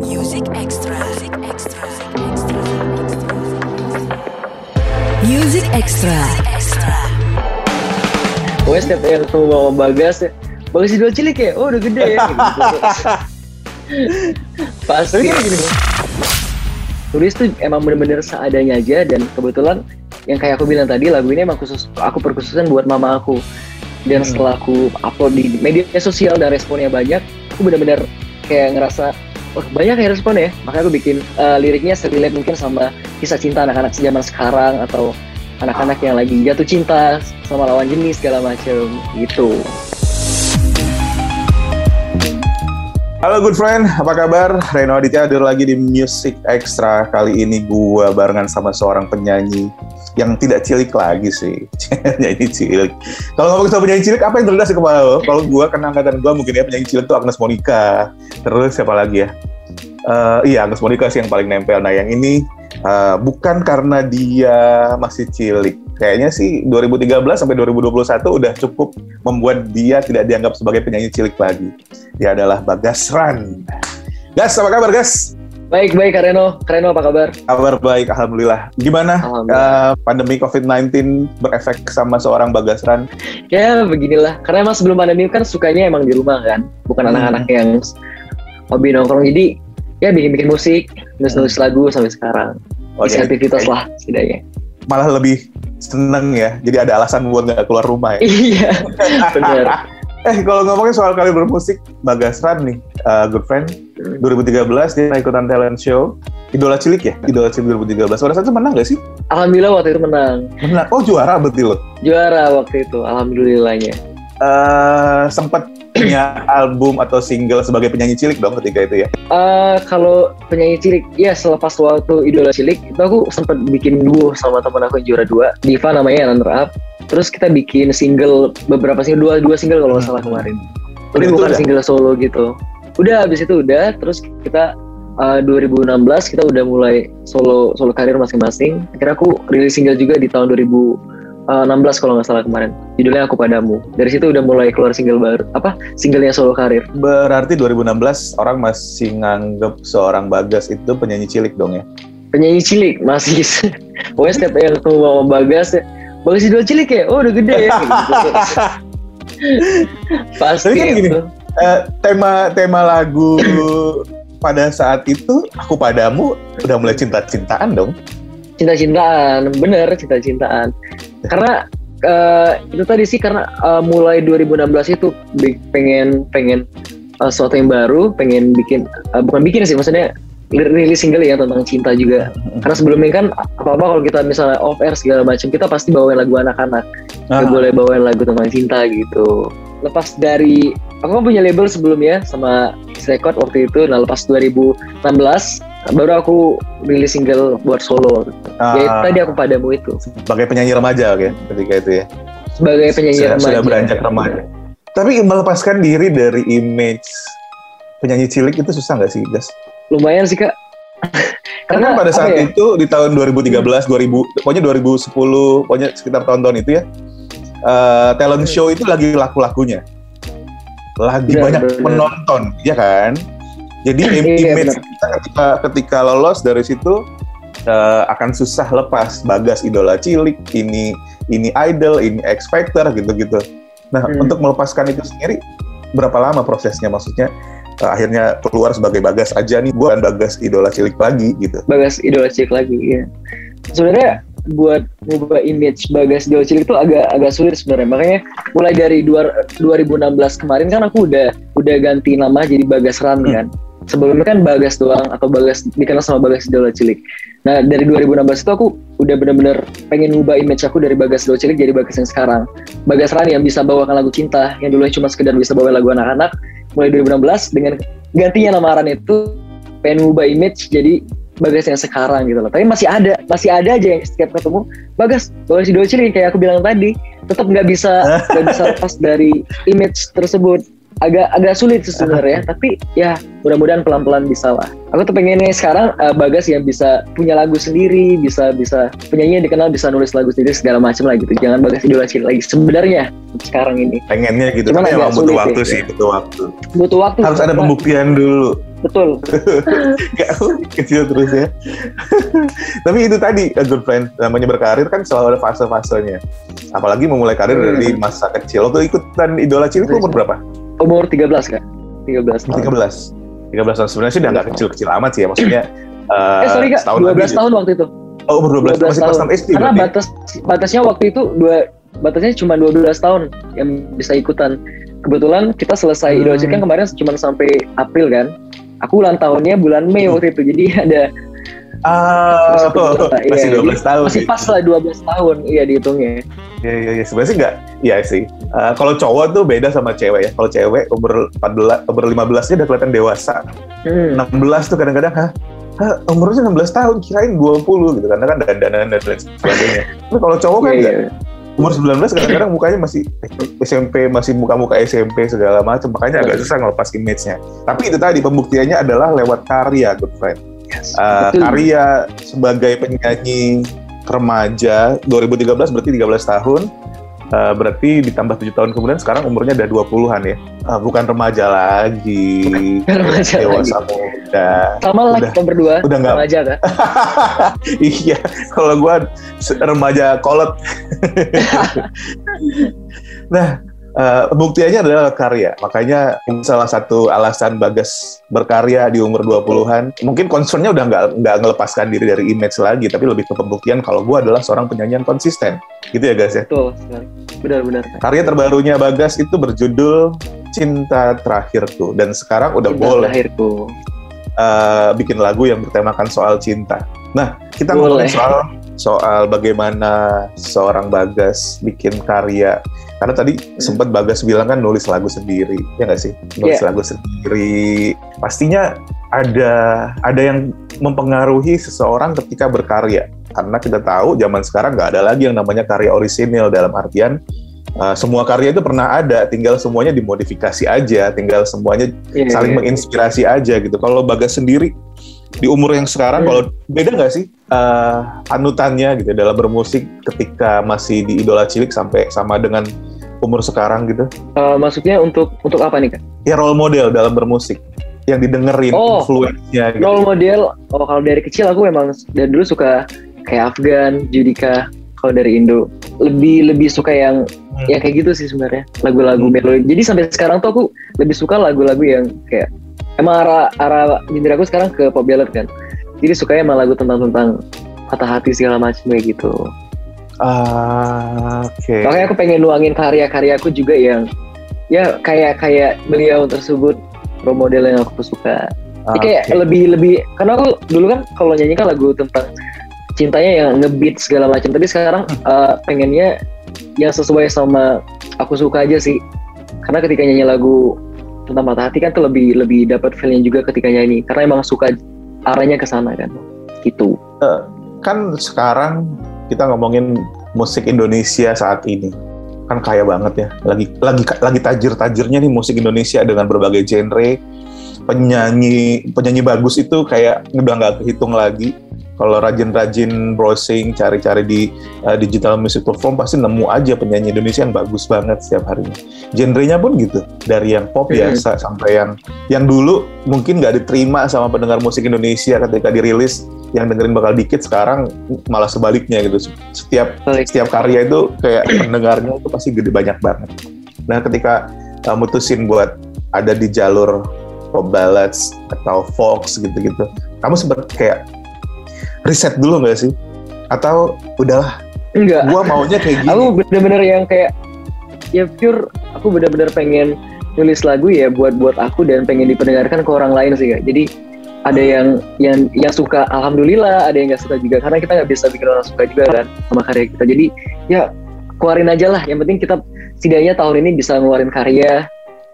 Music Extra. Music Extra. Music Extra. Extra. Pokoknya setiap yang ketemu sama Bagas, ya, Bagas Idol cilik ya? Oh udah gede ya? Pasti. Tapi kan gini, Tulis tuh emang bener-bener seadanya aja dan kebetulan yang kayak aku bilang tadi lagu ini emang khusus aku perkhususan buat mama aku dan Hmm. setelah aku upload di media sosial dan responnya banyak aku bener-bener kayak ngerasa oh banyak ya respon ya makanya aku bikin uh, liriknya relate mungkin sama kisah cinta anak-anak zaman sekarang atau anak-anak yang lagi jatuh cinta sama lawan jenis segala macam gitu Halo good friend, apa kabar? Reno Aditya hadir lagi di Music Extra. Kali ini gua barengan sama seorang penyanyi yang tidak cilik lagi sih. penyanyi cilik. Kalau ngomong soal penyanyi cilik, apa yang terlintas di kepala lo? Kalau gua kenal angkatan gua mungkin ya penyanyi cilik tuh Agnes Monica. Terus siapa lagi ya? Eh, iya Agnes Monica sih yang paling nempel. Nah yang ini eh, bukan karena dia masih cilik. Kayaknya sih 2013 sampai 2021 udah cukup membuat dia tidak dianggap sebagai penyanyi cilik lagi. Dia adalah Bagas Ran. Gas, apa kabar Gas? Baik baik Kak Reno Kak Reno apa kabar Kabar baik, Alhamdulillah. Gimana Alhamdulillah. eh, pandemi COVID-19 berefek sama seorang Bagas Ran? ya beginilah karena emang sebelum pandemi kan sukanya emang di rumah kan bukan Hmm. anak-anak yang hobi nongkrong jadi ya bikin-bikin musik nulis-nulis lagu sampai sekarang Oke. isi aktivitas lah setidaknya Malah lebih seneng ya, jadi ada alasan buat nggak keluar rumah ya. iya benar Eh, kalau ngomongin soal kali bermusik, Bagas Ran nih, eh, good friend, 2013 dia ikutan talent show. Idola Cilik ya? Idola Cilik 2013. Pada saat itu menang gak sih? alhamdulillah waktu itu menang Menang. Oh, juara betul loh. juara waktu itu alhamdulillahnya eh sempat punya album atau single sebagai penyanyi cilik dong ketika itu ya. Eh, kalau penyanyi cilik ya selepas waktu idola cilik itu aku sempat bikin duo sama teman aku yang juara dua Diva namanya runner up terus kita bikin single beberapa single dua dua single kalau nggak salah kemarin. Tapi Itu bukan udah? single solo gitu. Udah habis itu udah. Terus kita eh, 2016 kita udah mulai solo solo karir masing-masing. Akhirnya aku rilis single juga di tahun 2016 kalau nggak salah kemarin. Judulnya aku padamu. Dari situ udah mulai keluar single baru apa singlenya solo karir. Berarti 2016 orang masih nganggep seorang Bagas itu penyanyi cilik dong ya. penyanyi cilik masih. Pokoknya setiap yang ketemu sama Bagas ya Bagas idol cilik ya oh udah gede ya gitu. pasti Tapi kan gini, itu. Eh, tema tema lagu pada saat itu aku padamu udah mulai cinta-cintaan dong. cinta-cintaan bener cinta-cintaan karena eh, itu tadi sih karena eh, mulai 2016 itu pengen pengen eh, sesuatu yang baru pengen bikin eh, bukan bikin sih maksudnya rilis single ya tentang cinta juga karena sebelumnya kan apa-apa kalau kita misalnya off air segala macam kita pasti bawain lagu anak-anak Ah. Gak boleh bawain lagu tentang cinta gitu. Lepas dari aku kan punya label sebelumnya sama Record waktu itu. Nah lepas 2016 baru aku rilis single buat solo. Ah, Ya tadi aku padamu itu sebagai penyanyi remaja oke ketika itu ya. sebagai penyanyi sudah, remaja. sudah beranjak remaja. Tapi melepaskan diri dari image penyanyi cilik itu susah nggak sih, Gas? Lumayan sih kak. Karena kan pada apa saat ya, itu di tahun 2013, 2000, pokoknya 2010, pokoknya sekitar tahun-tahun itu ya, eh, talent show itu lagi laku-lakunya, lagi Benar, banyak benar. penonton, ya kan? Jadi Iya, image kita ketika, ketika lolos dari situ eh, akan susah lepas. Bagas idola cilik, ini ini idol, ini X Factor gitu-gitu. Nah, Hmm. untuk melepaskan itu sendiri berapa lama prosesnya? Maksudnya akhirnya keluar sebagai Bagas aja nih, bukan Bagas idola cilik lagi gitu. Bagas idola cilik lagi. Iya. Sebenarnya buat ngubah image Bagas idola cilik itu agak agak sulit sebenarnya. Makanya mulai dari dua- 2016 kemarin kan aku udah udah ganti nama jadi Bagas Ran Hmm. kan. Sebelumnya kan Bagas doang atau Bagas dikenal sama Bagas idola cilik. Nah dari 2016 itu aku udah bener-bener pengen ngubah image aku dari Bagas idola cilik jadi Bagas yang sekarang. Bagas Ran yang bisa bawakan lagu cinta, yang dulunya cuma sekedar bisa bawa lagu anak-anak. Mulai 2016 dengan gantinya nama Ran itu pengen ngubah image jadi Bagas yang sekarang gitu loh. Tapi masih ada, masih ada aja yang setiap ketemu Bagas, Bagas idola cilik kayak aku bilang tadi, tetap nggak bisa nggak bisa lepas dari image tersebut. Agak agak sulit sebenarnya, tapi ya mudah-mudahan pelan-pelan bisa lah. Aku tuh pengennya sekarang eh, Bagas yang bisa punya lagu sendiri, bisa bisa penyanyi yang dikenal bisa nulis lagu sendiri segala macam lah gitu. Jangan Bagas idola cilik lagi sebenarnya sekarang ini. pengennya gitu Cuman tapi emang butuh waktu ya. sih butuh waktu Butuh waktu. harus ada pembuktian dulu betul. Kecil terus ya. Tapi itu tadi, a good friend, namanya berkarir kan selalu ada fase-fasenya. Apalagi memulai karir Hmm. dari masa kecil. Waktu ikutan idola cilik umur berapa? Umur 13 kak. 13 tahun. 13. 13 tahun. Sebenarnya sih udah nggak kecil-kecil amat sih ya. Maksudnya eh Eh sorry kak, setahun 12 lagi. tahun waktu itu. Oh, umur 12, 12 masih kelas 6 SD Karena berarti. batas batasnya waktu itu dua batasnya cuma 12 tahun yang bisa ikutan. Kebetulan kita selesai Hmm. Idola Cilik kan kemarin cuma sampai April kan. Aku ulang tahunnya bulan Mei waktu itu. Jadi ada Ah, Masih masih iya, 12 tahun. masih nih. pas lah 12 tahun iya dihitungnya. Iya, iya, iya. Sebenarnya sih nggak, iya sih. Eh, kalau cowok tuh beda sama cewek ya. Kalau cewek umur 14, umur 15 nya udah kelihatan dewasa. Hmm. 16 tuh kadang-kadang, hah? Hah, umurnya 16 tahun, kirain 20 gitu. Karena kan dandanan dan lain sebagainya. Tapi kalau cowok kan Iya, nggak. iya. Umur 19 kadang-kadang mukanya masih SMP, masih muka-muka SMP segala macam. Makanya agak susah ngelepas image-nya. Tapi itu tadi, pembuktiannya adalah lewat karya, good friend. Yes. Uh, Betul. karya sebagai penyanyi remaja 2013 berarti 13 tahun. Uh, berarti ditambah 7 tahun kemudian sekarang umurnya udah 20-an ya? Uh, bukan remaja lagi. Bukan remaja dewasa muda. Sama lah kita berdua udah nggak- remaja kan. iya kalau gua se- remaja kolot. Nah uh, pembuktiannya adalah karya makanya salah satu alasan Bagas berkarya di umur 20-an mungkin concernnya udah nggak nggak ngelepaskan diri dari image lagi tapi lebih ke pembuktian kalau gua adalah seorang penyanyi yang konsisten gitu ya guys ya Betul. Benar-benar. Karya terbarunya Bagas itu berjudul Cinta Terakhirku dan sekarang udah Cinta boleh terakhirku. uh, bikin lagu yang bertemakan soal cinta. Nah, kita ngomongin soal soal bagaimana seorang Bagas bikin karya. Karena tadi sempat Bagas bilang kan nulis lagu sendiri, ya nggak sih? Nulis Iya. lagu sendiri. Pastinya ada ada yang mempengaruhi seseorang ketika berkarya. Karena kita tahu zaman sekarang nggak ada lagi yang namanya karya orisinil dalam artian uh, semua karya itu pernah ada, tinggal semuanya dimodifikasi aja, tinggal semuanya Iya, saling iya. menginspirasi aja gitu. Kalau Bagas sendiri di umur yang sekarang, Hmm. kalau beda nggak sih eh, panutannya gitu dalam bermusik ketika masih di idola cilik sampai sama dengan umur sekarang gitu? Eh, maksudnya untuk untuk apa nih kak? Ya role model dalam bermusik yang didengerin Oh. influence-nya gitu. Role model, oh kalau dari kecil aku memang dari dulu suka kayak Afgan, Judika. Kalau dari Indo lebih lebih suka yang Hmm. ya kayak gitu sih sebenarnya lagu-lagu Hmm. melodi. Jadi sampai sekarang tuh aku lebih suka lagu-lagu yang kayak emang arah arah genre aku sekarang ke pop ballad kan. Jadi sukanya emang lagu tentang tentang patah hati segala macam kayak gitu. Ah, Oke. Makanya aku pengen nuangin karya-karyaku juga yang ya kayak kayak beliau tersebut role model yang aku suka. Jadi kayak Oke. lebih lebih karena aku dulu kan kalau nyanyi kan lagu tentang cintanya yang ngebeat segala macam. Tapi sekarang eh, pengennya yang sesuai sama aku suka aja sih. Karena ketika nyanyi lagu tentang patah hati kan tuh lebih lebih dapat feelnya juga ketika nyanyi. Karena emang suka arahnya ke sana kan. Gitu. kan sekarang kita ngomongin musik Indonesia saat ini kan kaya banget ya lagi lagi lagi tajir tajirnya nih musik Indonesia dengan berbagai genre penyanyi penyanyi bagus itu kayak udah nggak kehitung lagi kalau rajin-rajin browsing cari-cari di uh, digital music platform pasti nemu aja penyanyi Indonesia yang bagus banget setiap harinya. Genrenya pun gitu dari yang pop biasa sampai yang yang dulu mungkin nggak diterima sama pendengar musik Indonesia ketika dirilis yang dengerin bakal dikit sekarang malah sebaliknya gitu. Setiap Balik. setiap karya itu kayak pendengarnya itu pasti gede banyak banget. Nah ketika uh, mutusin buat ada di jalur pop ballads atau Fox gitu-gitu kamu sempet kayak riset dulu nggak sih? Atau udahlah Enggak. gua maunya kayak gini. Aku bener-bener yang kayak ya pure aku bener-bener pengen nulis lagu ya buat buat aku dan pengen dipendengarkan ke orang lain sih kak. Jadi ada yang yang yang suka alhamdulillah ada yang nggak suka juga. Karena kita nggak bisa bikin orang suka juga kan sama karya kita. Jadi ya keluarin aja lah. Yang penting kita setidaknya tahun ini bisa ngeluarin karya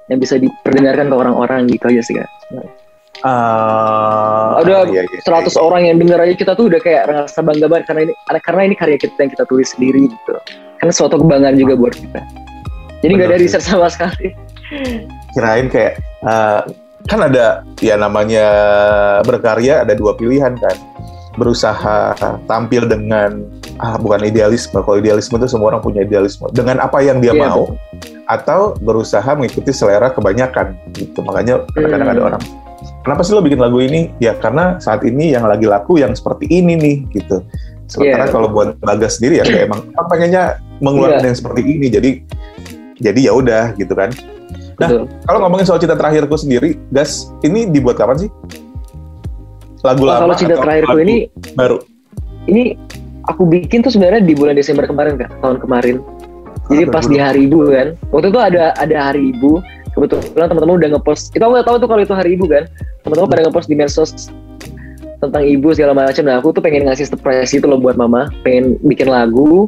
yang bisa diperdengarkan ke orang-orang gitu aja sih kak Ah, Ada iya, iya, 100 iya. orang yang denger aja kita tuh udah kayak ngerasa bangga banget karena ini karena ini karya kita yang kita tulis sendiri gitu. Kan suatu kebanggaan juga buat kita. Jadi nggak ada riset sama sekali. Kirain kayak eh, kan ada ya namanya berkarya ada dua pilihan kan. Berusaha tampil dengan ah bukan idealisme. Kalau idealisme itu semua orang punya idealisme. Dengan apa yang dia Iya, mau atau berusaha mengikuti selera kebanyakan gitu. Makanya kadang-kadang ada Hmm. orang kenapa sih lo bikin lagu ini? Ya karena saat ini yang lagi laku yang seperti ini nih gitu. Sementara Iya. kalau buat Bagas sendiri ya kayak emang apa pengennya mengeluarkan Iya. yang seperti ini. Jadi jadi ya udah gitu kan. Nah, Betul. Kalau ngomongin soal cinta terakhirku sendiri, Gas, ini dibuat kapan sih? Lagu Oh, lama kalau cinta terakhirku ini baru? ini aku bikin tuh sebenarnya di bulan Desember kemarin kak tahun kemarin jadi pas di hari ibu kan waktu itu ada ada hari ibu kebetulan teman-teman udah ngepost aku nggak tahu tuh kalau itu hari ibu kan? Teman-teman pada ngepost di medsos tentang ibu segala macam. Nah aku tuh pengen ngasih surprise itu loh buat mama. Pengen bikin lagu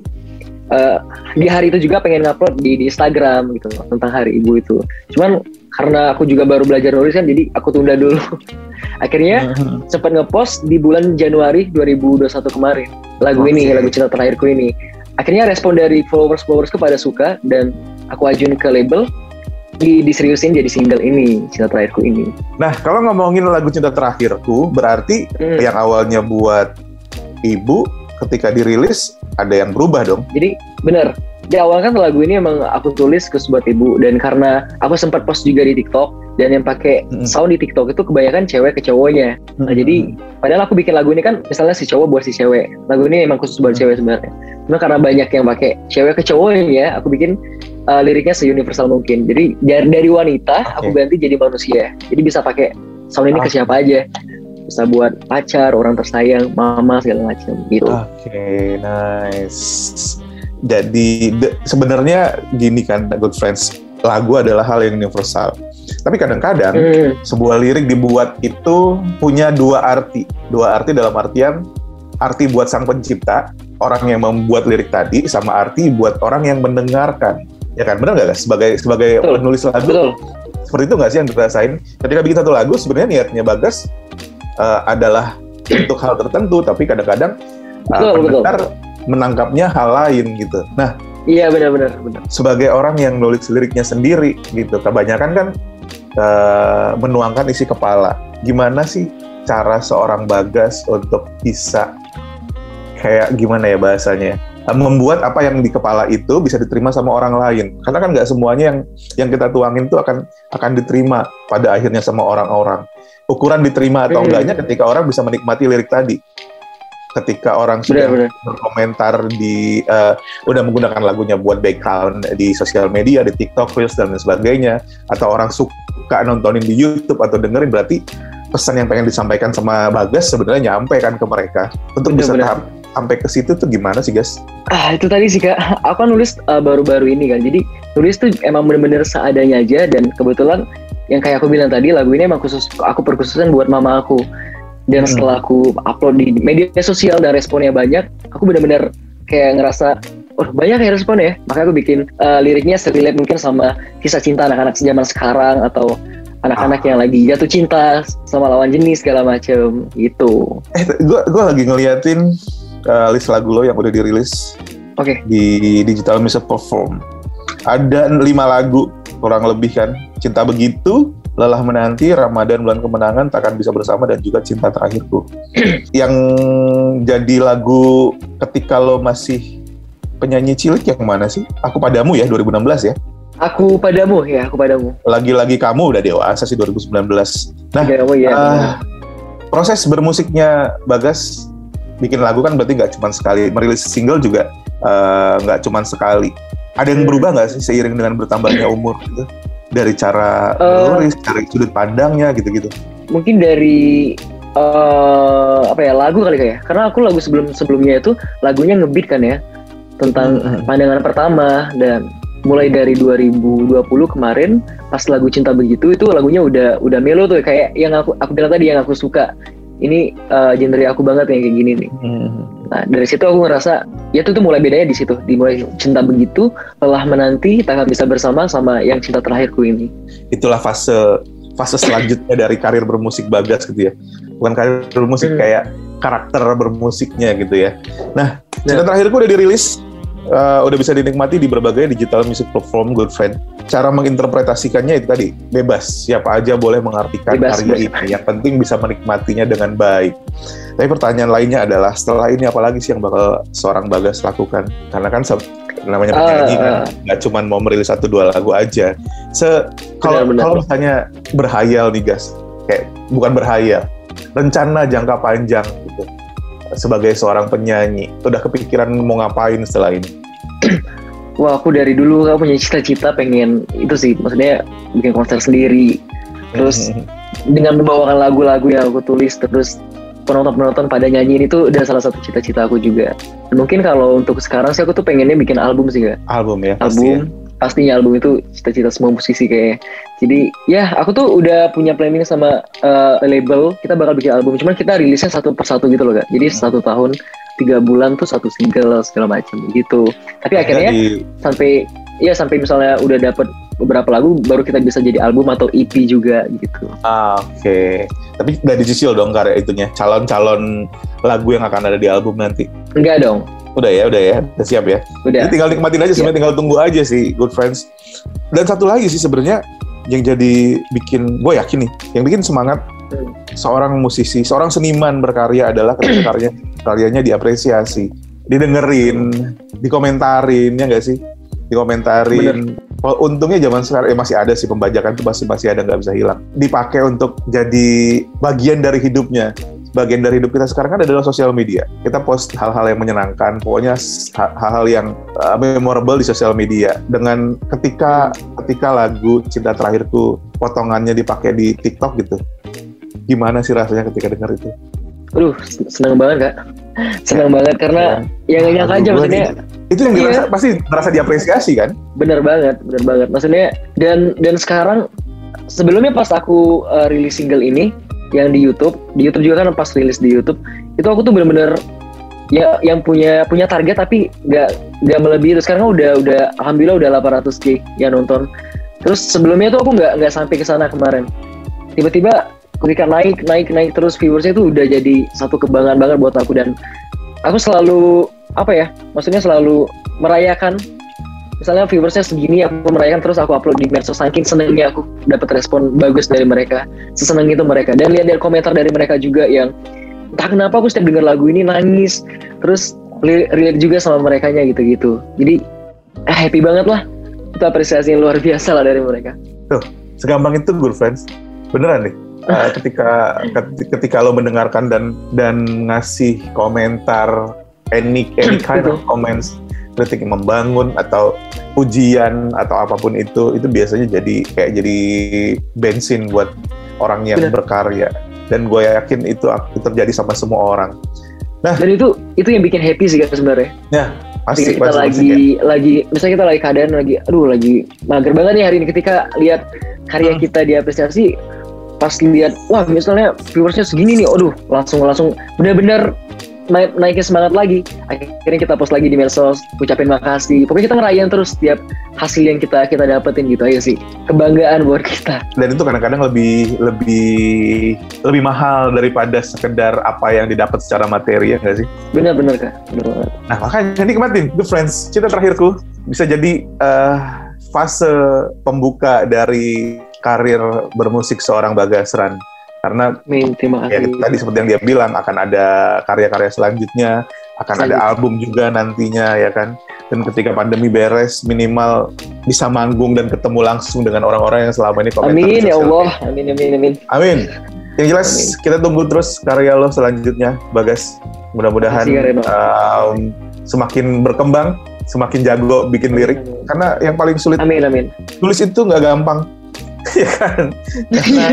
Eh, di hari itu juga pengen ngupload di, di Instagram gitu loh, tentang hari ibu itu. Cuman karena aku juga baru belajar nulis kan jadi aku tunda dulu. Akhirnya Mhm. sempat ngepost di bulan Januari 2021 kemarin. Lagu ini Oke. lagu cinta terakhirku ini. Akhirnya respon dari followers followersku pada suka dan aku ajuin ke label di diseriusin jadi single ini cinta terakhirku ini. Nah, kalau ngomongin lagu cinta terakhirku, berarti Hmm, yang awalnya buat ibu, ketika dirilis ada yang berubah dong. jadi bener di awal kan lagu ini emang aku tulis ke buat ibu dan karena aku sempat post juga di TikTok dan yang pakai Hmm. sound di TikTok itu kebanyakan cewek ke cowoknya Nah, jadi padahal aku bikin lagu ini kan misalnya si cowok buat si cewek. Lagu ini emang khusus buat Hmm. cewek sebenarnya. Cuma karena banyak yang pakai cewek ke cowoknya, aku bikin uh, liriknya seuniversal mungkin. Jadi dari, dari wanita aku Oke. ganti jadi manusia. Jadi bisa pakai sound ini ke Oke. siapa aja. Bisa buat pacar, orang tersayang, mama segala macam gitu. Oke, nice. Jadi sebenarnya gini kan, good friends, lagu adalah hal yang universal. Tapi kadang-kadang Hmm, sebuah lirik dibuat itu punya dua arti. Dua arti dalam artian arti buat sang pencipta, orang yang membuat lirik tadi, sama arti buat orang yang mendengarkan. Ya kan, benar nggak guys? Sebagai sebagai Betul. penulis lagu, betul. seperti itu nggak sih yang dirasain? Ketika bikin satu lagu, sebenarnya niatnya Bagas eh, adalah untuk hal tertentu, tapi kadang-kadang eh, Betul, betul. Menangkapnya hal lain gitu. Nah, Iya benar-benar. benar. sebagai orang yang nulis liriknya sendiri gitu, kebanyakan kan eh, menuangkan isi kepala. Gimana sih cara seorang Bagas untuk bisa kayak gimana ya bahasanya? eh, membuat apa yang di kepala itu bisa diterima sama orang lain karena kan nggak semuanya yang yang kita tuangin itu akan akan diterima pada akhirnya sama orang-orang ukuran diterima atau Hmm. enggaknya ketika orang bisa menikmati lirik tadi ketika orang sudah Benar-benar. berkomentar di eh, udah menggunakan lagunya buat background di sosial media di TikTok, Reels dan lain sebagainya atau orang suka nontonin di YouTube atau dengerin berarti pesan yang pengen disampaikan sama Bagas sebenarnya nyampe kan ke mereka untuk bisa Benar-benar. tahap sampai ke situ tuh gimana sih guys? Ah itu tadi sih kak, aku kan nulis uh, baru-baru ini kan, jadi nulis tuh emang bener-bener seadanya aja dan kebetulan yang kayak aku bilang tadi lagu ini emang khusus aku perkhususan buat mama aku dan Hmm. setelah aku upload di media sosial dan responnya banyak, aku bener-bener kayak ngerasa oh banyak ya respon ya, makanya aku bikin uh, liriknya serelate mungkin sama kisah cinta anak-anak zaman sekarang atau anak-anak yang lagi jatuh cinta sama lawan jenis segala macem gitu. Eh, gue gue lagi ngeliatin uh, list lagu lo yang udah dirilis Oke. di Digital Music Platform. Ada lima lagu kurang lebih kan. Cinta Begitu, Lelah Menanti, Ramadan Bulan Kemenangan, Takkan Bisa Bersama, dan juga Cinta Terakhirku. yang jadi lagu ketika lo masih penyanyi cilik yang mana sih? Aku Padamu ya, 2016 ya. Aku padamu ya, aku padamu. Lagi-lagi kamu udah dewasa sih 2019. Nah, Padamu ya. Ah, proses bermusiknya Bagas bikin lagu kan berarti nggak cuma sekali merilis single juga eh, nggak cuma sekali ada yang Hmm. berubah nggak sih seiring dengan bertambahnya umur gitu dari cara Eh. menulis dari sudut pandangnya gitu-gitu. mungkin dari eh apa ya lagu kali kayak. Karena aku lagu sebelum sebelumnya itu lagunya ngebeat kan ya tentang Hmm. pandangan pertama. Dan mulai dari 2020 kemarin pas lagu cinta begitu itu lagunya udah udah melo tuh. Kayak yang aku aku bilang tadi yang aku suka. Ini eh, genre aku banget yang kayak gini nih nah dari situ aku ngerasa ya itu tuh mulai bedanya di situ. Dimulai cinta begitu lelah menanti takkan bisa bersama sama yang cinta terakhirku ini. Itulah fase fase selanjutnya dari karir bermusik Bagas gitu ya. Bukan karir bermusik Hmm. kayak karakter bermusiknya gitu ya. Nah cinta Nah. terakhirku udah dirilis eh, udah bisa dinikmati di berbagai digital music platform good friend. Cara menginterpretasikannya itu tadi bebas. Siapa aja boleh mengartikan Bebas, karya bebas. ini yang penting bisa menikmatinya dengan baik. Tapi pertanyaan lainnya adalah setelah ini apalagi sih yang bakal seorang Bagas lakukan? Karena kan namanya penyanyi Ah, kan ah. nggak cuman mau merilis satu dua lagu aja. Se kalau kalau misalnya berhayal nih gas kayak bukan berhayal rencana jangka panjang gitu sebagai seorang penyanyi udah kepikiran mau ngapain setelah ini Wah aku dari dulu aku punya cita-cita pengen itu sih maksudnya bikin konser sendiri terus dengan membawakan lagu-lagu yang aku tulis terus penonton-penonton pada nyanyiin itu udah salah satu cita-cita aku juga. Mungkin kalau untuk sekarang sih aku tuh pengennya bikin album sih kak. album ya pasti Album ya. Pastinya album itu cita-cita semua musisi kayak. Jadi ya aku tuh udah punya planning sama uh, label kita bakal bikin album. Cuman kita rilisnya satu persatu gitu loh kak. Jadi satu tahun tiga bulan tuh satu single segala macam gitu. Tapi akhirnya di- sampai ya sampai misalnya udah dapet beberapa lagu baru kita bisa jadi album atau EP juga gitu. ah, oke tapi udah dicicil dong karya itunya calon-calon lagu yang akan ada di album nanti Enggak dong, udah ya udah ya udah siap ya udah. Jadi tinggal nikmatin aja sebenarnya tinggal tunggu aja sih good friends. Dan satu lagi sih sebenarnya yang jadi bikin gue yakin nih, yang bikin semangat Hmm. seorang musisi, seorang seniman berkarya adalah ketika karya karyanya diapresiasi, didengerin, dikomentarin ya nggak sih? Dikomentarin. Kalau untungnya zaman sekarang ya masih ada sih pembajakan itu masih masih ada nggak bisa hilang. Dipakai untuk jadi bagian dari hidupnya bagian dari hidup kita sekarang kan adalah sosial media. Kita post hal-hal yang menyenangkan, pokoknya hal-hal yang uh, memorable di sosial media. Dengan ketika ketika lagu Cinta Terakhirku potongannya dipakai di TikTok gitu. Gimana sih rasanya ketika dengar itu? Aduh, seneng banget kak. Seneng banget karena yang nggak nyangka aja maksudnya nih, itu yang Iya. dirasa pasti merasa diapresiasi kan? bener banget, bener banget. Maksudnya dan dan sekarang sebelumnya pas aku uh, rilis single ini yang di YouTube, di YouTube juga kan pas rilis di YouTube itu aku tuh bener-bener ya yang punya punya target tapi nggak nggak melebihi itu sekarang udah udah alhamdulillah udah 800k yang nonton terus sebelumnya tuh aku nggak nggak sampai ke sana kemarin tiba-tiba ketika naik naik naik terus viewersnya itu udah jadi satu kebanggaan banget buat aku dan aku selalu apa ya maksudnya selalu merayakan. Misalnya viewersnya segini aku merayakan terus aku upload di medsos. Saking senengnya aku dapat respon bagus dari mereka seseneng itu mereka. Dan lihat dari komentar dari mereka juga yang entah kenapa aku setiap denger lagu ini nangis. Terus relate juga sama mereka gitu-gitu. Jadi eh, happy banget lah. Itu apresiasi yang luar biasa lah dari mereka. Segampang itu good friends. Beneran nih. Uh, ketika keti- ketika lo mendengarkan dan dan ngasih komentar any any kind of comments kritik yang membangun atau pujian atau apa pun itu itu biasanya jadi kayak jadi bensin buat orang yang Bener. berkarya dan gue yakin itu terjadi sama semua orang dan itu itu yang bikin happy sih kan sebenarnya pasti ketika kita pasti- lagi pasti ya. lagi misalnya kita lagi keadaan lagi aduh lagi mager banget nih hari ini ketika lihat karya Hmm. kita diapresiasi pas lihat wah misalnya viewersnya segini nih aduh langsung langsung bener-bener naik naikin semangat lagi. Akhirnya kita post lagi di medsos ucapin makasih pokoknya kita ngerayain terus setiap hasil yang kita kita dapetin gitu aja sih. Kebanggaan buat kita. Dan itu kadang-kadang lebih lebih lebih mahal daripada sekedar apa yang didapat secara materi ya nggak sih? Bener-bener kak. Banget. Nah makanya nikmatin. Good Friends Cinta terakhirku bisa jadi eh, fase pembuka dari karir bermusik seorang Bagas Ran karena Min terima ya kasih. tadi seperti yang dia bilang akan ada karya-karya selanjutnya akan ada album juga nantinya ya kan? Dan ketika pandemi beres minimal bisa manggung dan ketemu langsung dengan orang-orang yang selama ini komentar amin ya Allah. Amin amin amin. Amin. Yang jelas kita tunggu terus karya lo selanjutnya, Bagas. Mudah-mudahan um, semakin berkembang, semakin jago bikin lirik. Karena yang paling sulit amin amin. tulis itu nggak gampang, ya kan? Karena,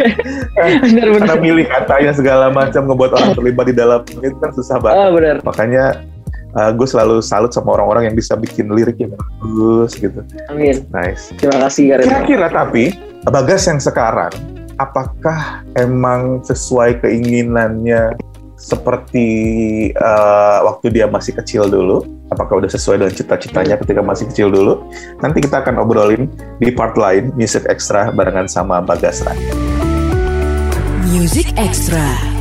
bener bener karena milih katanya segala macam ngebuat orang terlibat di dalam itu kan susah banget. ah bener Makanya uh, gue selalu salut sama orang-orang yang bisa bikin lirik yang bagus gitu. amin Nice. terima kasih Kak Reno. Kira-kira tapi Bagas yang sekarang, apakah emang sesuai keinginannya seperti uh, waktu dia masih kecil dulu? Apakah udah sesuai dengan cita-citanya ketika masih kecil dulu? Nanti kita akan obrolin di part lain Music Extra barengan sama Bagas. Music Extra.